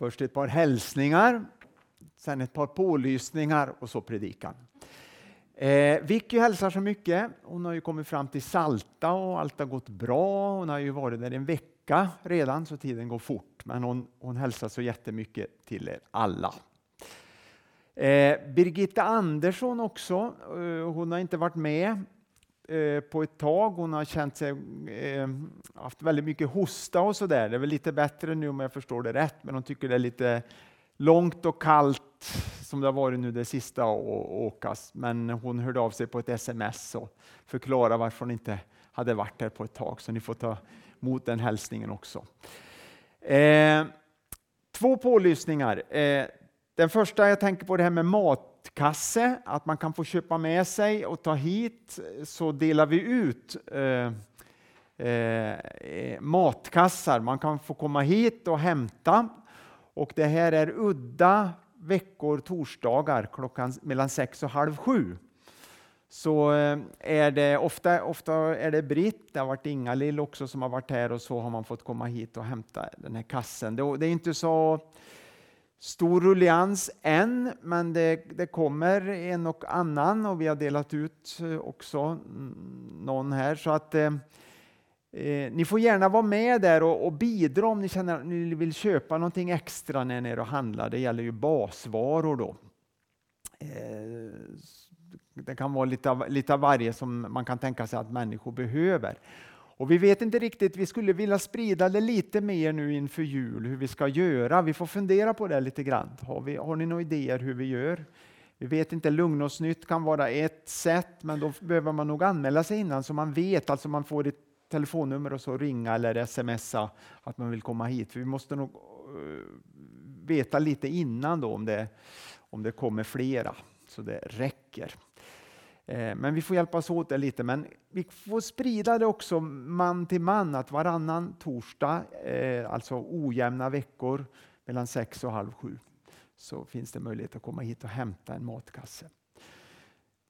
Först ett par hälsningar, sen ett par pålysningar och så predikan. Eh, Vicky hälsar så mycket. Hon har ju kommit fram till Salta och allt har gått bra. Hon har ju varit där en vecka redan så tiden går fort. Men hon, hon hälsar så jättemycket till er alla. Eh, Birgitta Andersson också. Eh, hon har inte varit med eh, på ett tag. Hon har känt sig, eh, haft väldigt mycket hosta och sådär. Det är väl lite bättre nu om jag förstår det rätt, men hon tycker det är lite långt och kallt som det har varit nu det sista att åkas. Men hon hörde av sig på ett sms och förklarade varför hon inte hade varit här på ett tag. Så ni får ta emot den hälsningen också. Eh, två pålysningar. Eh, den första jag tänker på det här med mat matkasse, att man kan få köpa med sig och ta hit, så delar vi ut eh, eh, eh, matkassar. Man kan få komma hit och hämta. Och det här är udda veckor, torsdagar klockan mellan sex och halv sju. Så eh, är det ofta, ofta är det Britt, det har varit Inga-Lill också som har varit här och så har man fått komma hit och hämta den här kassen. Det, det är inte så stor ruljans än, men det, det, kommer en och annan och vi har delat ut eh, också någon här. Så att eh, eh, Ni får gärna vara med där och, och, bidra om ni känner att ni vill köpa någonting extra när ni är och handlar. Det gäller ju basvaror då. Eh, det kan vara lite av, lite av varje som man kan tänka sig att människor behöver. Och vi vet inte riktigt, vi skulle vilja sprida det lite mer nu inför jul, hur vi ska göra. Vi får fundera på det lite grann. Har, vi, har ni några idéer hur vi gör? Vi vet inte, Lugn och snytt kan vara ett sätt, men då behöver man nog anmäla sig innan så man vet, alltså man får ett telefonnummer och så ringa eller smsa att man vill komma hit. För vi måste nog uh, veta lite innan då om det, om det kommer flera, så det räcker. Eh, men vi får hjälpas åt det lite. Men vi får sprida det också man till man, att varannan torsdag, eh, alltså ojämna veckor mellan sex och halv sju, så finns det möjlighet att komma hit och hämta en matkasse.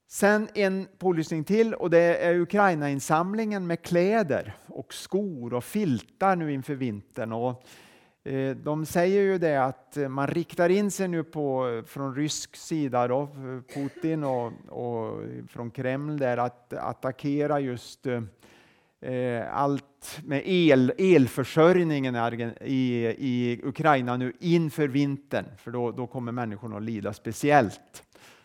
Sen en pålysning till och det är Ukraina-insamlingen med kläder och skor och filtar nu inför vintern. Och Eh, de säger ju det att eh, man riktar in sig nu på, eh, från rysk sida, då, Putin och, och från Kreml, där att attackera just eh, allt med el, elförsörjningen i, i Ukraina nu inför vintern, för då, då kommer människorna att lida speciellt.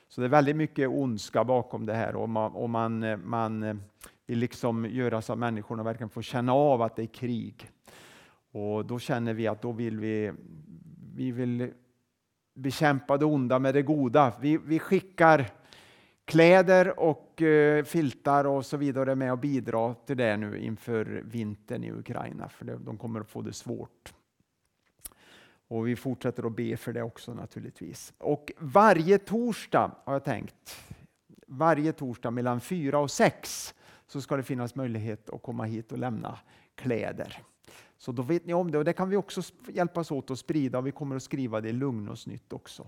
Så det är väldigt mycket ondska bakom det här och man, och man, man vill liksom göra så att människorna verkligen får känna av att det är krig. Och då känner vi att då vill vi, vi vill bekämpa det onda med det goda. Vi, vi skickar kläder och eh, filtar och så vidare med och bidra till det nu inför vintern i Ukraina, för de kommer att få det svårt. Och vi fortsätter att be för det också naturligtvis. Och varje torsdag har jag tänkt, varje torsdag mellan fyra och sex så ska det finnas möjlighet att komma hit och lämna kläder. Så då vet ni om det och det kan vi också hjälpas åt att sprida och vi kommer att skriva det i snytt också.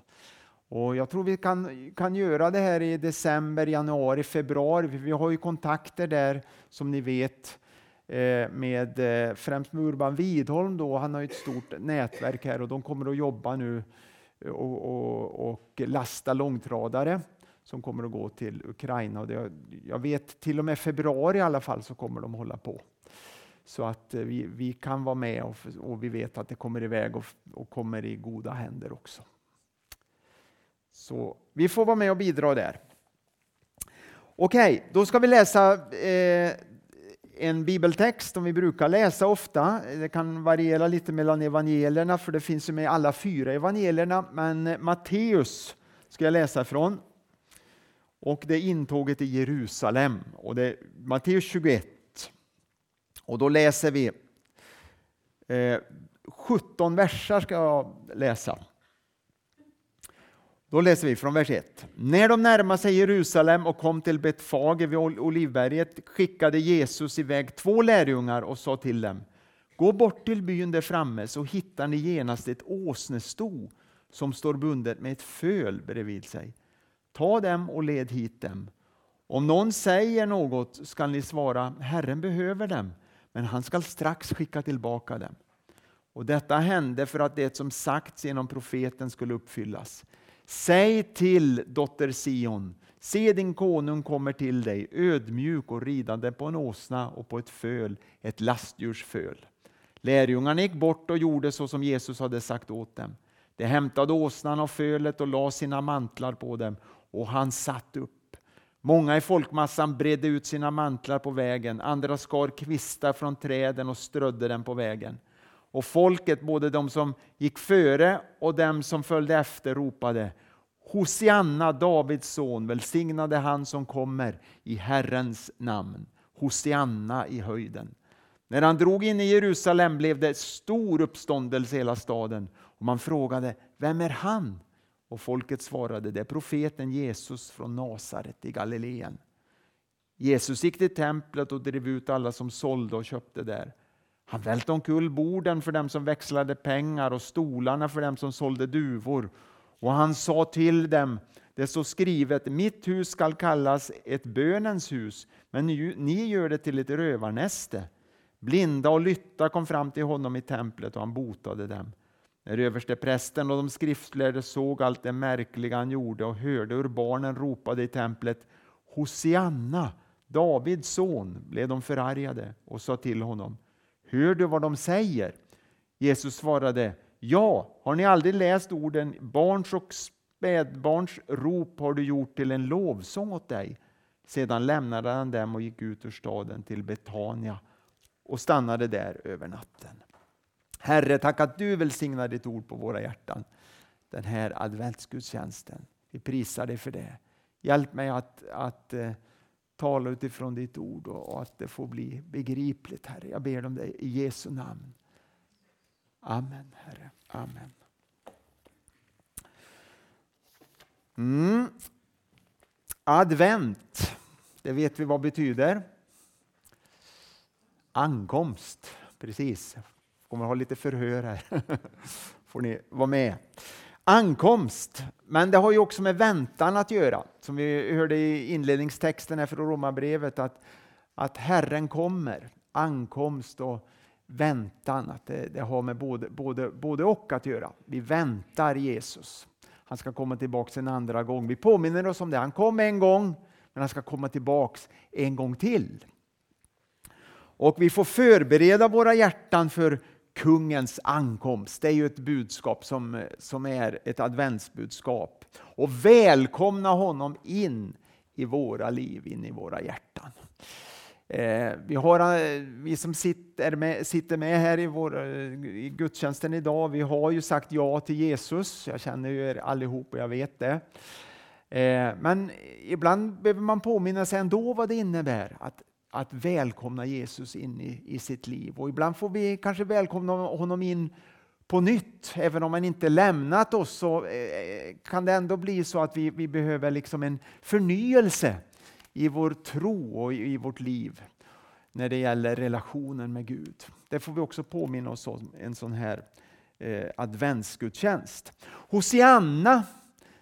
Och jag tror vi kan, kan göra det här i december, januari, februari. Vi har ju kontakter där som ni vet eh, med eh, främst med Urban Widholm. Då. Han har ett stort nätverk här och de kommer att jobba nu eh, och, och, och lasta långtradare som kommer att gå till Ukraina. Och det, jag vet till och med februari i alla fall så kommer de hålla på. Så att eh, vi, vi kan vara med och, och, vi vet att det kommer iväg och, och kommer i goda händer också. Så vi får vara med och bidra där. Okej, okay, då ska vi läsa eh, en bibeltext som vi brukar läsa ofta. Det kan variera lite mellan evangelierna, för det finns ju med i alla fyra evangelierna. Men eh, Matteus ska jag läsa ifrån. Och det är intåget i Jerusalem. Och det är Matteus 21 och då läser vi eh, 17 versar ska jag läsa. Då läser vi från vers 1. När de närmade sig Jerusalem och kom till Betfage vid Olivberget skickade Jesus iväg två lärjungar och sa till dem Gå bort till byn där framme så hittar ni genast ett åsnesto som står bundet med ett föl bredvid sig. Ta dem och led hit dem. Om någon säger något skall ni svara Herren behöver dem men han skall strax skicka tillbaka dem. Och detta hände för att det som sagts genom profeten skulle uppfyllas. Säg till dotter Sion, se din konung kommer till dig, ödmjuk och ridande på en åsna och på ett föl, ett lastdjurs föl. Lärjungarna gick bort och gjorde så som Jesus hade sagt åt dem. De hämtade åsnan och fölet och la sina mantlar på dem och han satt upp. Många i folkmassan bredde ut sina mantlar på vägen, andra skar kvistar från träden och strödde dem på vägen. Och folket, både de som gick före och de som följde efter, ropade Hosianna, Davids son, välsignade han som kommer i Herrens namn. Hosianna i höjden. När han drog in i Jerusalem blev det stor uppståndelse i hela staden och man frågade, vem är han? Och folket svarade, det är profeten Jesus från Nasaret i Galileen. Jesus gick till templet och drev ut alla som sålde och köpte där. Han välte omkull borden för dem som växlade pengar och stolarna för dem som sålde duvor. Och han sa till dem, det står skrivet, mitt hus skall kallas ett bönens hus, men ni, ni gör det till ett rövarnäste. Blinda och lytta kom fram till honom i templet och han botade dem. När översteprästen och de skriftlärde såg allt det märkliga han gjorde och hörde hur barnen ropade i templet Hosianna, Davids son, blev de förargade och sa till honom Hör du vad de säger? Jesus svarade Ja, har ni aldrig läst orden Barns och spädbarns rop har du gjort till en lovsång åt dig. Sedan lämnade han dem och gick ut ur staden till Betania och stannade där över natten. Herre, tack att du välsignar ditt ord på våra hjärtan den här adventsgudstjänsten. Vi prisar dig för det. Hjälp mig att, att uh, tala utifrån ditt ord och, och, att det får bli begripligt, Herre. Jag ber om det i Jesu namn. Amen, Herre. Amen. Mm. Advent, det vet vi vad betyder. Ankomst, precis. Kommer ha lite förhör här. får ni vara med. Ankomst, men det har ju också med väntan att göra. Som vi hörde i inledningstexten här från Romarbrevet att, att Herren kommer. Ankomst och väntan, att det, det, har med både, både, både och att göra. Vi väntar Jesus. Han ska komma tillbaka en andra gång. Vi påminner oss om det. Han kom en gång, men han ska komma tillbaka en gång till. Och vi får förbereda våra hjärtan för kungens ankomst. Det är ju ett budskap som, som är ett adventsbudskap. Och välkomna honom in i våra liv, in i våra hjärtan. Eh, vi, har, eh, vi som sitter med, sitter med här i, vår, eh, i gudstjänsten idag, vi har ju sagt ja till Jesus. Jag känner ju er allihop och jag vet det. Eh, men ibland behöver man påminna sig ändå vad det innebär att att välkomna Jesus in i, i sitt liv. Och ibland får vi kanske välkomna honom in på nytt. Även om han inte lämnat oss så eh, kan det ändå bli så att vi, vi behöver liksom en förnyelse i vår tro och i, i vårt liv när det gäller relationen med Gud. Det får vi också påminna oss om en sån här eh, adventsgudstjänst. Hosianna,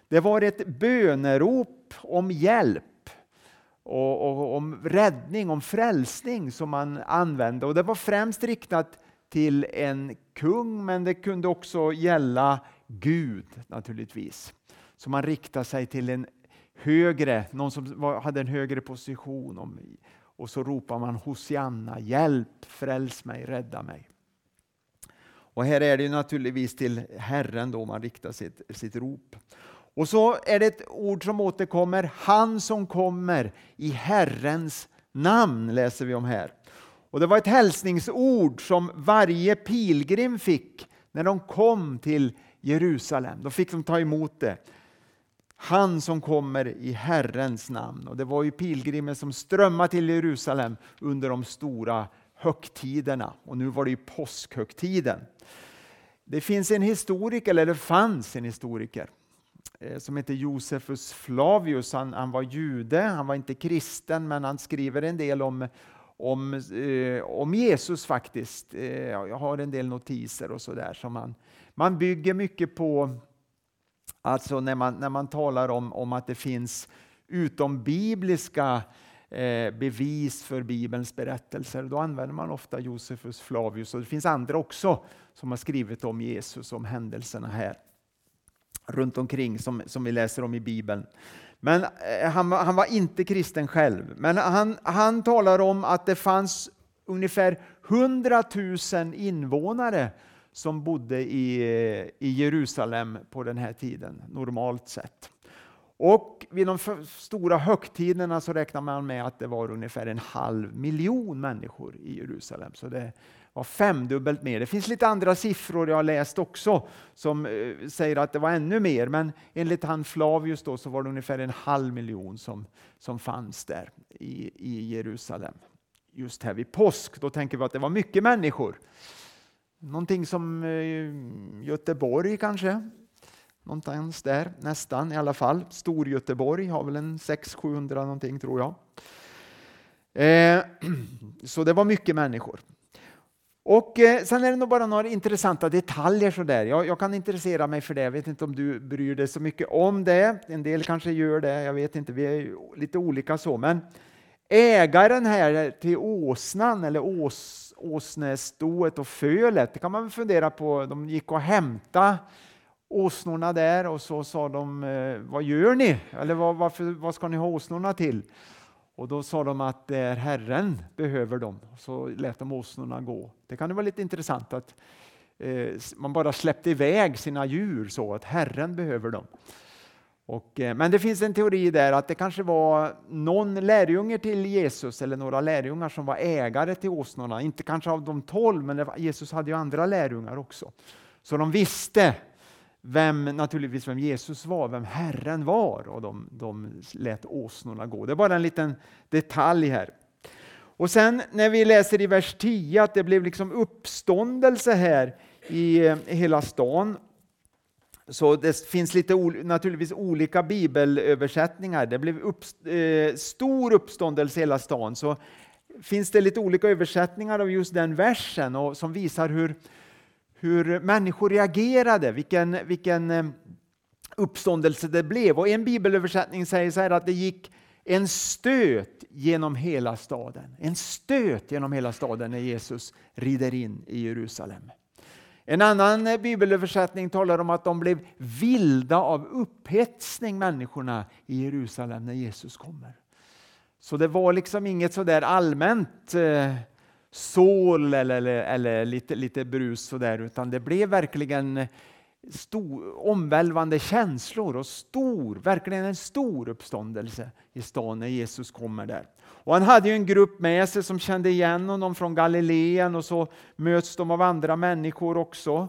det var ett bönerop om hjälp och, och, om räddning, om frälsning som man använde. Och det var främst riktat till en kung, men det kunde också gälla Gud naturligtvis. Så man riktade sig till en högre, någon som var, hade en högre position. Om, och så ropar man Hosianna, hjälp, fräls mig, rädda mig. Och här är det naturligtvis till Herren då man riktar sitt, sitt rop. Och så är det ett ord som återkommer, han som kommer i Herrens namn läser vi om här. Och Det var ett hälsningsord som varje pilgrim fick när de kom till Jerusalem. Då fick de ta emot det. Han som kommer i Herrens namn. Och Det var ju pilgrimer som strömmade till Jerusalem under de stora högtiderna. Och nu var det ju påskhögtiden. Det finns en historiker, eller det fanns en historiker, Eh, som heter Josefus Flavius. Han, han, var jude, han var inte kristen, men han skriver en del om, om, eh, om Jesus faktiskt. Eh, jag har en del notiser och sådär. man, man bygger mycket på, alltså när man, när man talar om, om att det finns utom bibliska eh, bevis för Bibelns berättelser. Då använder man ofta Josefus Flavius och det finns andra också som har skrivit om Jesus, om händelserna här runt omkring som, som vi läser om i Bibeln. Men eh, han, han, var inte kristen själv. Men han, han talar om att det fanns ungefär 100 000 invånare som bodde i, i Jerusalem på den här tiden, normalt sett. Och vid de stora högtiderna så räknar man med att det var ungefär en halv miljon människor i Jerusalem. Så det var femdubbelt mer. Det finns lite andra siffror jag har läst också som eh, säger att det var ännu mer, men enligt han Flavius då så var det ungefär en halv miljon som, som fanns där i, i Jerusalem. Just här vid påsk, då tänker vi att det var mycket människor. Någonting som eh, Göteborg kanske, någonstans där nästan i alla fall. Storgöteborg har väl en 600-700 någonting tror jag. Eh, så det var mycket människor. Och eh, Sen är det nog bara några intressanta detaljer. Så där. Jag, jag, kan intressera mig för det. Jag vet inte om du bryr dig så mycket om det. En del kanske gör det. Jag vet inte. Vi är lite olika så. Men ägaren här till åsnan, eller ås, åsnestoet och fölet, det kan man fundera på. De gick och hämtade åsnorna där och så sa de, eh, vad gör ni? Eller vad, varför, vad ska ni ha åsnorna till? Och då sa de att det är Herren behöver dem. Så lät de åsnorna gå. Det kan ju vara lite intressant att eh, man bara släppte iväg sina djur så att Herren behöver dem. Och, eh, men det finns en teori där att det kanske var någon lärjunge till Jesus eller några lärjungar som var ägare till åsnorna. Inte kanske av de tolv, men var, Jesus hade ju andra lärjungar också. Så de visste vem, naturligtvis vem Jesus var, vem Herren var och de, de lät åsnorna gå. Det är bara en liten detalj här. Och sen när vi läser i vers 10 att det blev liksom uppståndelse här i, hela stan. Så det finns lite naturligtvis olika bibelöversättningar. Det blev upp, eh, stor uppståndelse i hela stan. Så finns det lite olika översättningar av just den versen och som visar hur, hur människor reagerade, vilken, vilken eh, uppståndelse det blev. Och en bibelöversättning säger så här att det gick en stöt genom hela staden. En stöt genom hela staden när Jesus rider in i Jerusalem. En annan eh, bibelöversättning talar om att de blev vilda av upphetsning, människorna i Jerusalem, när Jesus kommer. Så det var liksom inget sådär allmänt eh, sål eller, eller, eller, lite, lite brus sådär, utan det blev verkligen eh, stor, omvälvande känslor och stor, verkligen en stor uppståndelse i stan när Jesus kommer där. Och han hade ju en grupp med sig som kände igen honom från Galileen och så möts de av andra människor också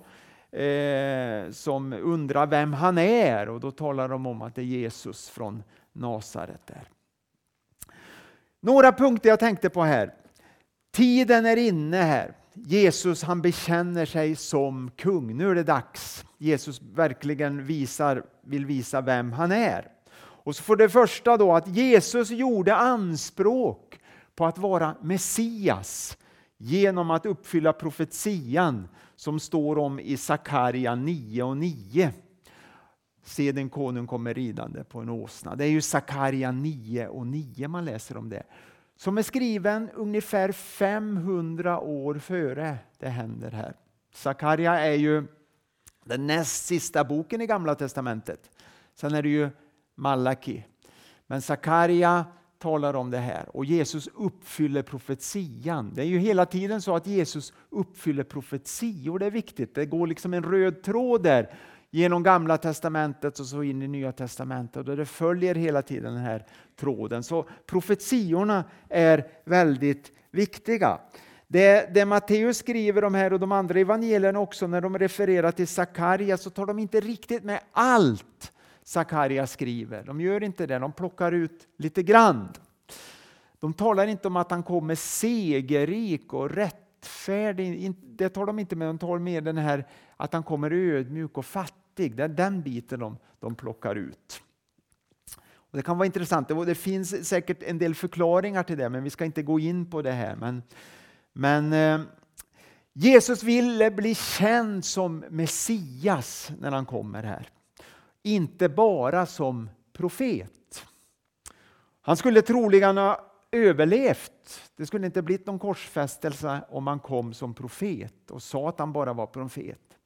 eh, som undrar vem han är och då talar de om att det är Jesus från Nasaret. där. Några punkter jag tänkte på här. Tiden är inne här. Jesus han bekänner sig som kung. Nu är det dags. Jesus verkligen visar, vill visa vem han är. Och så för det första då att Jesus gjorde anspråk på att vara Messias genom att uppfylla profetian som står om i Sakaria 9 och 9. Se den konung kommer ridande på en åsna. Det är ju Sakaria 9 och 9 man läser om det som är skriven ungefär 500 år före det händer här. Sakaria är ju den näst sista boken i Gamla testamentet. Sen är det ju Malaki. Men Sakaria talar om det här och Jesus uppfyller profetian. Det är ju hela tiden så att Jesus uppfyller profetior. Det är viktigt. Det går liksom en röd tråd där genom Gamla testamentet och så in i Nya testamentet. Och det följer hela tiden den här tråden. Så profetiorna är väldigt viktiga. Det, det Matteus skriver om här och de andra evangelierna också, när de refererar till Sakaria så tar de inte riktigt med allt Sakaria skriver. De gör inte det, de plockar ut lite grann. De talar inte om att han kommer segerrik och rättfärdig. Det tar de inte med, de tar med den här att han kommer ödmjuk och fattig. Det är den biten de, de plockar ut. Och det kan vara intressant. Det finns säkert en del förklaringar till det, men vi ska inte gå in på det här. Men, men eh, Jesus ville bli känd som Messias när han kommer här. Inte bara som profet. Han skulle troligen ha överlevt. Det skulle inte blivit någon korsfästelse om han kom som profet och sa att han bara var profet.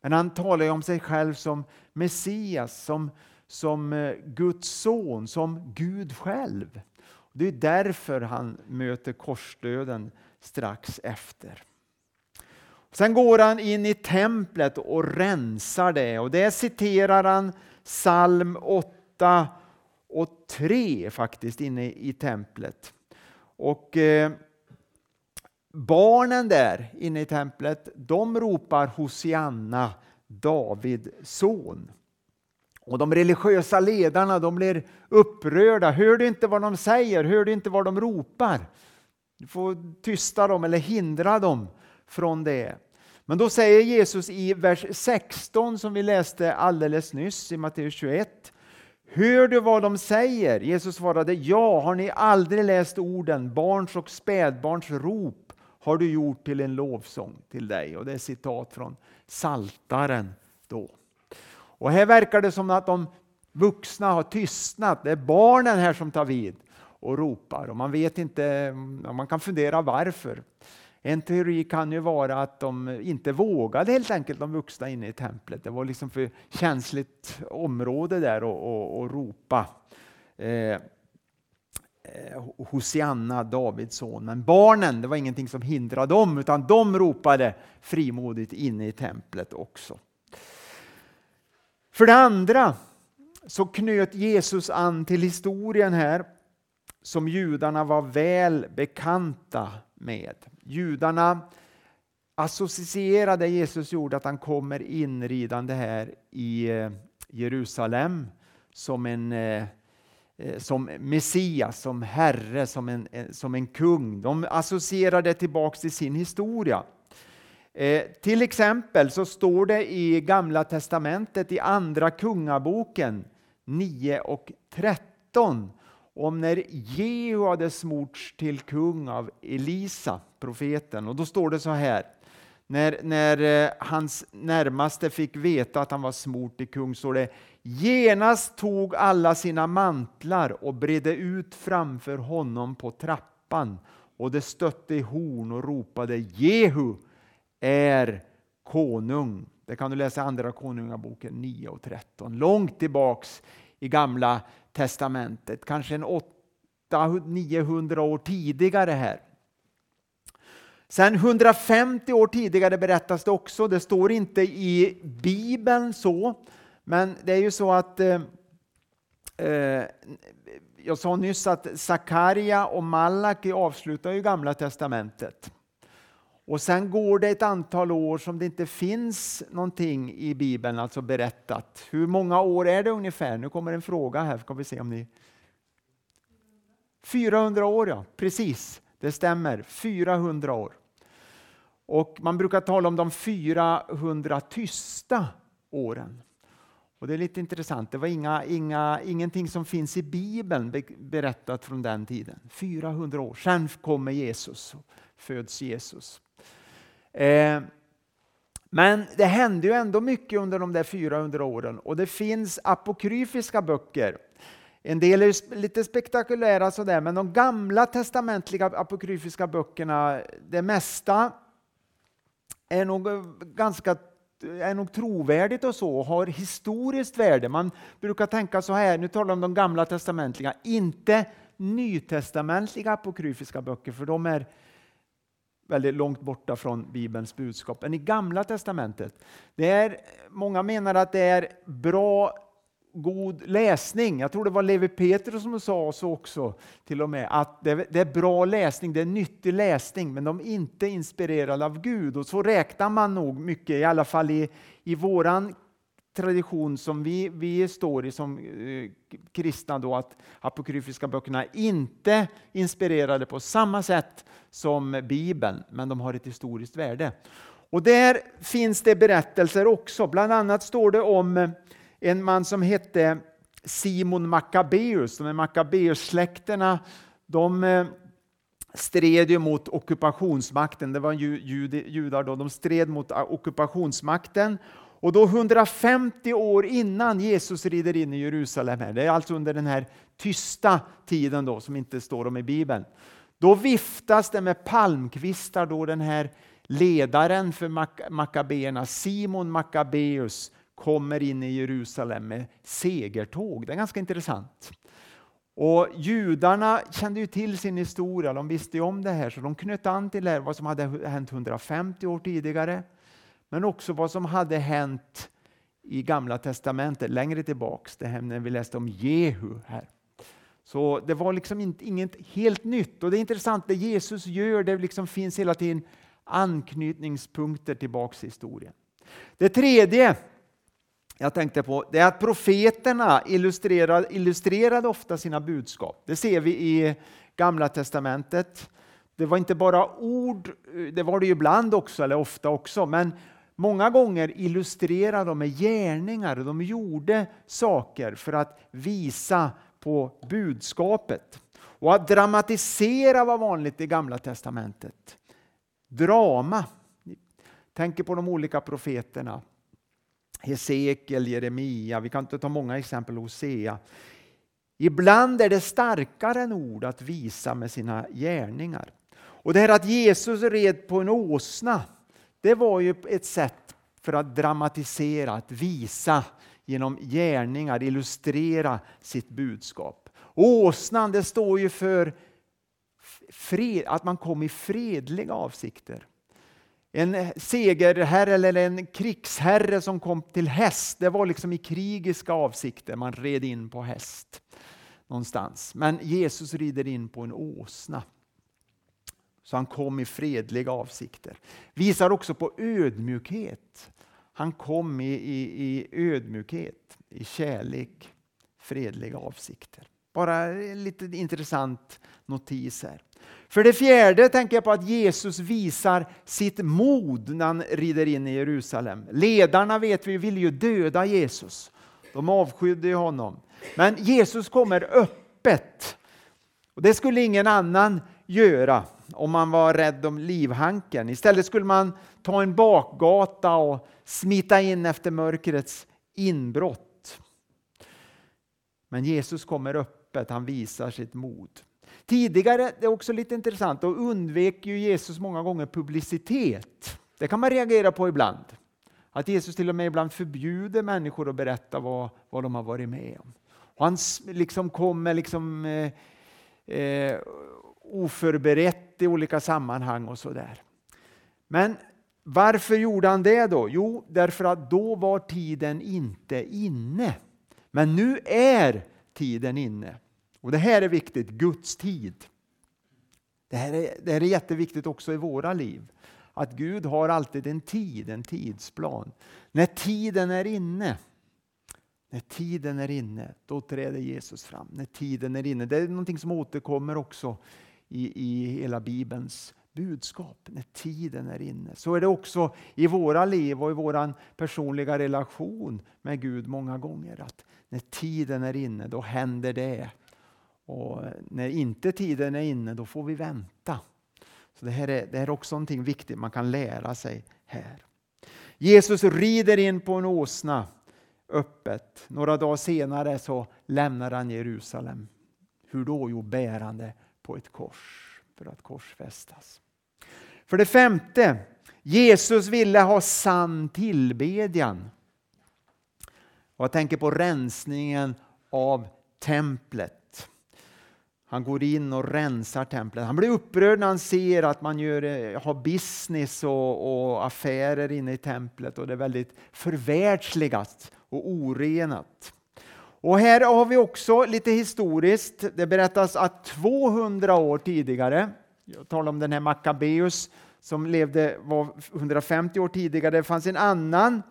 Men han talar ju om sig själv som Messias, som, som eh, Guds son, som Gud själv. Det är därför han möter korsdöden strax efter. Sen går han in i templet och rensar det och där citerar han psalm 8 och 3 faktiskt inne i templet. Och eh, barnen där inne i templet, de ropar Hosianna, David son. Och de religiösa ledarna de blir upprörda. Hör du inte vad de säger? Hör du inte vad de ropar? Du får tysta dem eller hindra dem från det. Men då säger Jesus i vers 16 som vi läste alldeles nyss i Matteus 21. Hör du vad de säger? Jesus svarade ja, har ni aldrig läst orden barns och spädbarns rop har du gjort till en lovsång till dig. Och det är citat från Saltaren då. Och här verkar det som att de vuxna har tystnat. Det är barnen här som tar vid och ropar och man vet inte, man kan fundera varför. En teori kan ju vara att de inte vågade helt enkelt, de vuxna inne i templet. Det var liksom för känsligt område där att ropa. Eh, Eh, Hosianna, Davids son. Men barnen, det var ingenting som hindrade dem, utan de ropade frimodigt inne i templet också. För det andra så knöt Jesus an till historien här som judarna var väl bekanta med. Judarna associerade Jesus gjorde att han kommer inridande här i eh, Jerusalem som en eh, Eh, som Messias, som Herre, som en, eh, som en kung. De associerade tillbaks till sin historia. Eh, till exempel så står det i Gamla testamentet i Andra Kungaboken 9 och 13 om när Jehu hade smorts till kung av Elisa, profeten. Och då står det så här. När, när eh, hans närmaste fick veta att han var smort till kung står det Genast tog alla sina mantlar och bredde ut framför honom på trappan och det stötte i horn och ropade Jehu är konung. Det kan du läsa i Andra Konungaboken 9 och 13. Långt tillbaks i Gamla testamentet, kanske en 800-900 år tidigare här. Sen 150 år tidigare berättas det också, det står inte i Bibeln så, men det är ju så att eh, eh jag sa nyss att Sakaria och Malaki avslutar ju Gamla testamentet. Och sen går det ett antal år som det inte finns någonting i Bibeln alltså berättat. Hur många år är det ungefär? Nu kommer en fråga här, ska vi se om ni... 400 år, ja. Precis, det stämmer. 400 år. Och man brukar tala om de 400 tysta åren. Och Det är lite intressant. Det var inga, inga, ingenting som finns i Bibeln berättat från den tiden. 400 år. Sen kommer Jesus, föds Jesus. Eh, men det hände ju ändå mycket under de där 400 åren och det finns apokryfiska böcker. En del är lite spektakulära sådär, men de gamla testamentliga apokryfiska böckerna, det mesta är nog ganska är nog trovärdigt och så, har historiskt värde. Man brukar tänka så här, nu talar jag om de gamla testamentliga, inte nytestamentliga apokryfiska böcker, för de är väldigt långt borta från Bibelns budskap Men i Gamla testamentet. Det är, många menar att det är bra, god läsning. Jag tror det var Levi Petrus som sa så också, till och med, att det, det, är bra läsning, det är nyttig läsning, men de är inte inspirerade av Gud. Och så räknar man nog mycket, i alla fall i, i våran tradition som vi, vi står i som eh, kristna, då, att apokryfiska böckerna inte inspirerade på samma sätt som Bibeln, men de har ett historiskt värde. Och där finns det berättelser också. Bland annat står det om eh, en man som hette Simon Maccabeus. De här Maccabeus-släkterna de eh, stred ju mot ockupationsmakten. Det var judar då. De stred mot ah, ockupationsmakten Och då 150 år innan Jesus rider in i Jerusalem, här, det är alltså under den här tysta tiden då, som inte står om i Bibeln. Då viftas det med palmkvistar då den här ledaren för Maccabeerna, Simon Maccabeus, kommer in i Jerusalem med segertåg. Det är ganska intressant. Och Judarna kände ju till sin historia, de visste ju om det här, så de knöt an till vad som hade hänt 150 år tidigare, men också vad som hade hänt i Gamla Testamentet längre tillbaks, det här när vi läste om Jehu här. Så det var liksom inte, inget helt nytt. Och det är intressant, det Jesus gör, det liksom finns hela tiden anknytningspunkter tillbaks i historien. Det tredje jag tänkte på det är att profeterna illustrerade, illustrerade ofta sina budskap. Det ser vi i Gamla Testamentet. Det var inte bara ord, det var det ju ibland också, eller ofta också, men många gånger illustrerade de med gärningar. De gjorde saker för att visa på budskapet. Och att dramatisera var vanligt i Gamla Testamentet. Drama. Tänker på de olika profeterna. Hesekiel, Jeremia, vi kan inte ta många exempel, Hosea. Ibland är det starkare än ord att visa med sina gärningar. Och det här att Jesus red på en åsna, det var ju ett sätt för att dramatisera, att visa genom gärningar, illustrera sitt budskap. Åsnan, det står ju för fred, att man kom i fredliga avsikter. En segerherre eller en krigsherre som kom till häst, det var liksom i krigiska avsikter man red in på häst någonstans. Men Jesus rider in på en åsna. Så han kom i fredliga avsikter. Visar också på ödmjukhet. Han kom i, i, i ödmjukhet, i kärlek, fredliga avsikter. Bara en lite intressant notis här. För det fjärde tänker jag på att Jesus visar sitt mod när han rider in i Jerusalem. Ledarna vet vi vill ju döda Jesus. De avskydde honom. Men Jesus kommer öppet. Och Det skulle ingen annan göra om man var rädd om livhanken. Istället skulle man ta en bakgata och smita in efter mörkrets inbrott. Men Jesus kommer öppet, han visar sitt mod. Tidigare, det är också lite intressant, då undvek ju Jesus många gånger publicitet. Det kan man reagera på ibland. Att Jesus till och med ibland förbjuder människor att berätta vad, vad de har varit med om. Och han liksom kommer liksom, eh, eh, oförberett i olika sammanhang och sådär. Men varför gjorde han det då? Jo, därför att då var tiden inte inne. Men nu är tiden inne. Och Det här är viktigt, Guds tid. Det här, är, det här är jätteviktigt också i våra liv. Att Gud har alltid en tid, en tidsplan. När tiden är inne, när tiden är inne, då träder Jesus fram. När tiden är inne. Det är någonting som återkommer också i, i hela Bibelns budskap. När tiden är inne. Så är det också i våra liv och i vår personliga relation med Gud många gånger. Att när tiden är inne, då händer det. Och när inte tiden är inne, då får vi vänta. Så Det här är, det här är också någonting viktigt man kan lära sig här. Jesus rider in på en åsna öppet. Några dagar senare så lämnar han Jerusalem. Hur då? Jo, bärande på ett kors för att korsfästas. För det femte, Jesus ville ha sann tillbedjan. Och jag tänker på rensningen av templet. Han går in och rensar templet. Han blir upprörd när han ser att man gör, eh, har business och, och affärer inne i templet och det är väldigt förvärldsligat och orenat. Och här har vi också lite historiskt. Det berättas att 200 år tidigare, jag talar om den här Maccabeus som levde var 150 år tidigare, det fanns en annan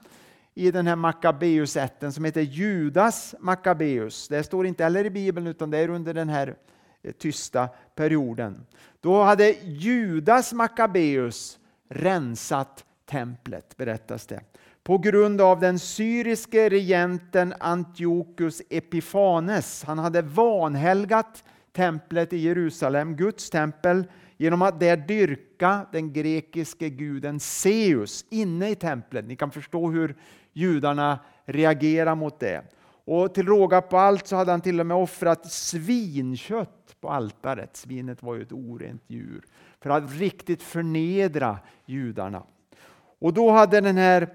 i den här Maccabeus-ätten som heter Judas Maccabeus. Det står inte heller i Bibeln utan det är under den här Eh, tysta perioden. Då hade Judas Maccabeus rensat templet, berättas det. På grund av den syriske regenten Antiochus Epifanes. Han hade vanhelgat templet i Jerusalem, Guds tempel genom att där dyrka den grekiske guden Zeus inne i templet. Ni kan förstå hur judarna reagerar mot det. Och till råga på allt så hade han till och med offrat svinkött på altaret. Svinet var ju ett orent djur. För att riktigt förnedra judarna. Och då hade den här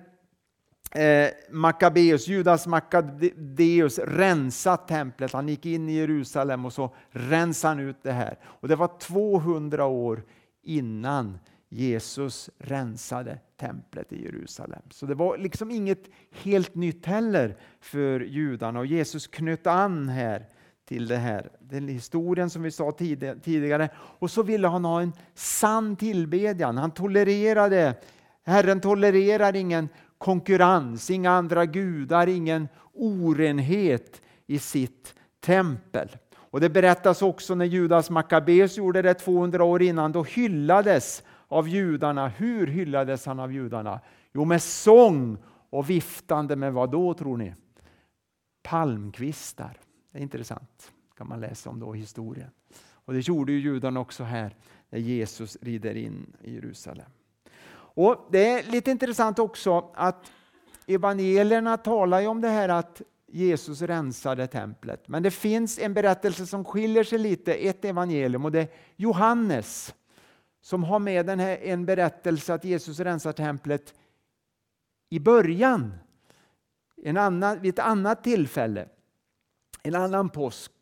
eh, Maccabeus, Judas Maccabeus rensat templet. Han gick in i Jerusalem och så rensade han ut det här. Och det var 200 år innan Jesus rensade templet i Jerusalem. Så det var liksom inget helt nytt heller för judarna och Jesus knöt an här till det här. Den historien som vi sa tidigare. Och så ville han ha en sann tillbedjan. Han tolererade, Herren tolererar ingen konkurrens, inga andra gudar, ingen orenhet i sitt tempel. Och Det berättas också när Judas Makabeus gjorde det 200 år innan, då hyllades av judarna. Hur hyllades han av judarna? Jo, med sång och viftande med vad då tror ni? Palmkvistar. Det är intressant, kan man läsa om då i historien. Och det gjorde ju judarna också här när Jesus rider in i Jerusalem. Och Det är lite intressant också att evangelierna talar ju om det här att Jesus rensade templet. Men det finns en berättelse som skiljer sig lite, ett evangelium och det är Johannes som har med den här, en berättelse att Jesus rensar templet i början, en annan, vid ett annat tillfälle, en annan påsk.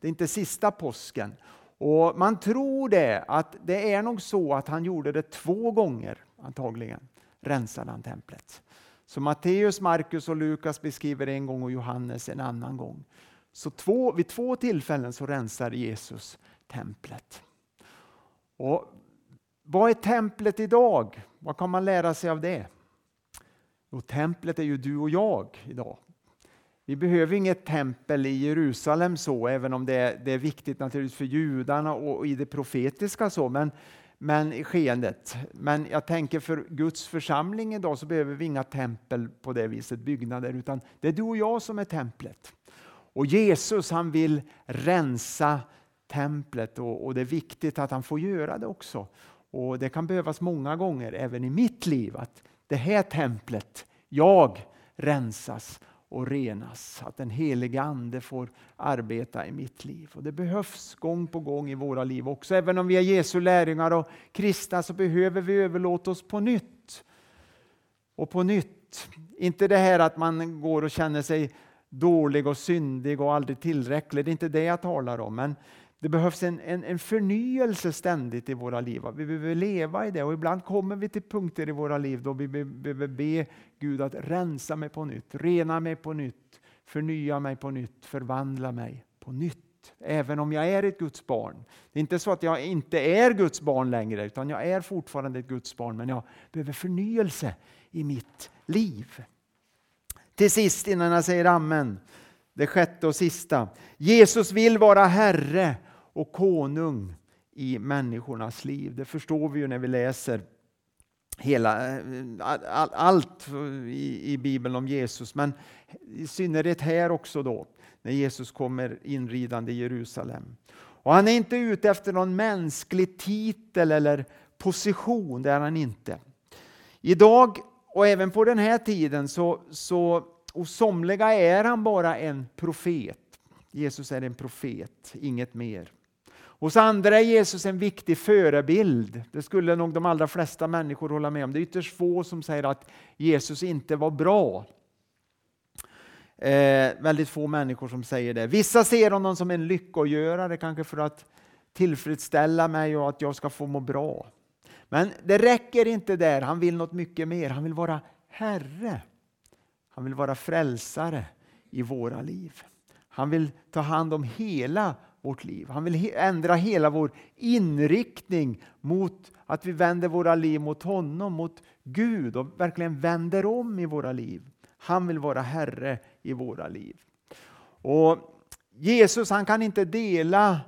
Det är inte sista påsken. Och Man tror det, att det är nog så att han gjorde det två gånger antagligen, rensade han templet. Så Matteus, Markus och Lukas beskriver det en gång och Johannes en annan gång. Så två, vid två tillfällen så rensar Jesus templet. Och vad är templet idag? Vad kan man lära sig av det? Jo, templet är ju du och jag idag. Vi behöver inget tempel i Jerusalem så, även om det är, det är viktigt naturligtvis för judarna och i det profetiska så, men, men i skeendet. Men jag tänker för Guds församling idag så behöver vi inga tempel på det viset, byggnader, utan det är du och jag som är templet. Och Jesus han vill rensa templet och, och det är viktigt att han får göra det också. Och Det kan behövas många gånger även i mitt liv att det här templet, jag, rensas och renas. Att den helige Ande får arbeta i mitt liv. Och Det behövs gång på gång i våra liv också. Även om vi är Jesu lärjungar och kristna så behöver vi överlåta oss på nytt. Och på nytt. Inte det här att man går och känner sig dålig och syndig och aldrig tillräcklig. Det är inte det jag talar om. Men det behövs en, en, en förnyelse ständigt i våra liv. Vi behöver leva i det och ibland kommer vi till punkter i våra liv då vi behöver be Gud att rensa mig på nytt, rena mig på nytt, förnya mig på nytt, förvandla mig på nytt. Även om jag är ett Guds barn. Det är inte så att jag inte är Guds barn längre utan jag är fortfarande ett Guds barn men jag behöver förnyelse i mitt liv. Till sist innan jag säger amen, det sjätte och sista. Jesus vill vara Herre och konung i människornas liv. Det förstår vi ju när vi läser hela, eh, allt i, Bibeln om Jesus, men i synnerhet här också då, när Jesus kommer inridande i Jerusalem. Och han är inte ute efter någon mänsklig titel eller position, det är han inte. Idag och även på den här tiden så, så hos somliga är han bara en profet. Jesus är en profet, inget mer. Hos andra är Jesus en viktig förebild. Det skulle nog de allra flesta människor hålla med om. Det är ytterst få som säger att Jesus inte var bra. Eh, väldigt få människor som säger det. Vissa ser honom som en lyckogörare, kanske för att tillfredsställa mig och att jag ska få må bra. Men det räcker inte där, han vill något mycket mer. Han vill vara Herre. Han vill vara frälsare i våra liv. Han vill ta hand om hela vårt liv. Han vill ändra hela vår inriktning mot att vi vänder våra liv mot honom, mot Gud och verkligen vänder om i våra liv. Han vill vara Herre i våra liv. Och Jesus han kan inte dela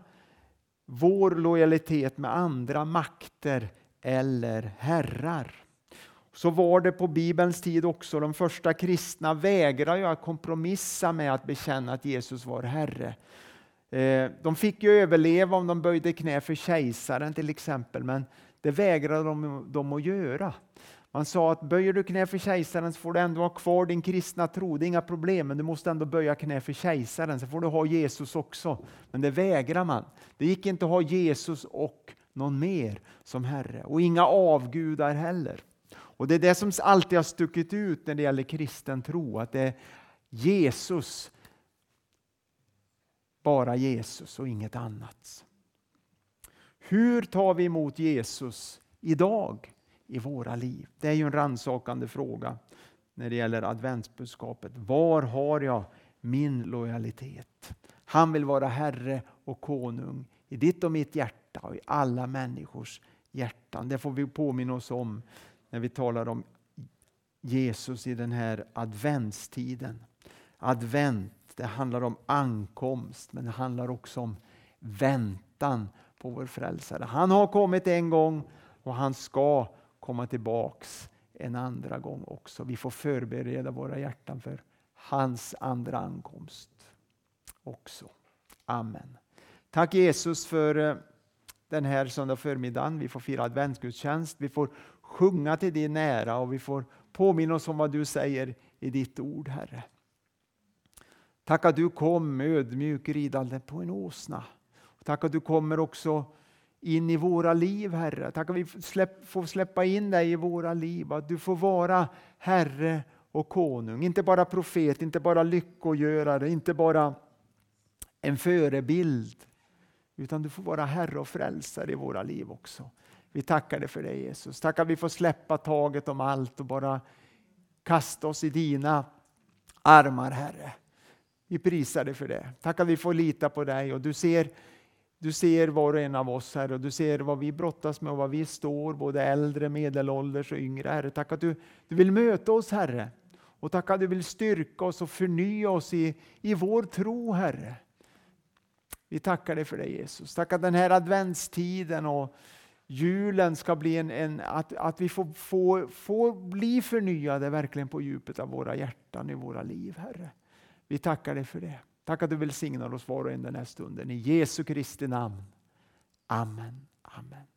vår lojalitet med andra makter eller herrar. Så var det på Bibelns tid också. De första kristna vägrade att kompromissa med att bekänna att Jesus var Herre. Eh, de fick ju överleva om de böjde knä för kejsaren till exempel, men det vägrade de, de att göra. Man sa att böjer du knä för kejsaren så får du ändå ha kvar din kristna tro. Det är inga problem, men du måste ändå böja knä för kejsaren. Så får du ha Jesus också. Men det vägrar man. Det gick inte att ha Jesus och någon mer som Herre. Och inga avgudar heller. Och Det är det som alltid har stuckit ut när det gäller kristen tro. Att det är Jesus, bara Jesus och inget annat. Hur tar vi emot Jesus idag? i våra liv? Det är ju en rannsakande fråga när det gäller adventsbudskapet. Var har jag min lojalitet? Han vill vara Herre och konung i ditt och mitt hjärta och i alla människors hjärtan. Det får vi påminna oss om när vi talar om Jesus i den här adventstiden. Advent, det handlar om ankomst men det handlar också om väntan på vår frälsare. Han har kommit en gång och han ska komma tillbaks en andra gång också. Vi får förbereda våra hjärtan för hans andra ankomst också. Amen. Tack Jesus för eh, den här söndag förmiddagen. Vi får fira adventsgudstjänst. Vi får sjunga till din ära och vi får påminna oss om vad du säger i ditt ord, Herre. Tack att du kom ödmjuk ridande på en åsna. Tack att du kommer också in i våra liv, Herre. Tack att vi får släppa in dig i våra liv, att du får vara Herre och konung. Inte bara profet, inte bara lyckogörare, inte bara en förebild, utan du får vara Herre och frälsare i våra liv också. Vi tackar dig för det Jesus. Tack att vi får släppa taget om allt och bara kasta oss i dina armar, Herre. Vi prisar dig för det. Tack att vi får lita på dig och du ser du ser var och en av oss, här och du ser vad vi brottas med och vad vi står, både äldre, medelålders och yngre. Herre, tack att du, du vill möta oss, Herre. Och tack att du vill styrka oss och förnya oss i, i vår tro, Herre. Vi tackar dig för det Jesus. Tack att den här adventstiden och julen ska bli en, en att, att vi får, får, får bli förnyade verkligen på djupet av våra hjärtan i våra liv, Herre. Vi tackar dig för det. Tack att du välsignar oss var och en den här stunden. I Jesu Kristi namn. Amen. Amen.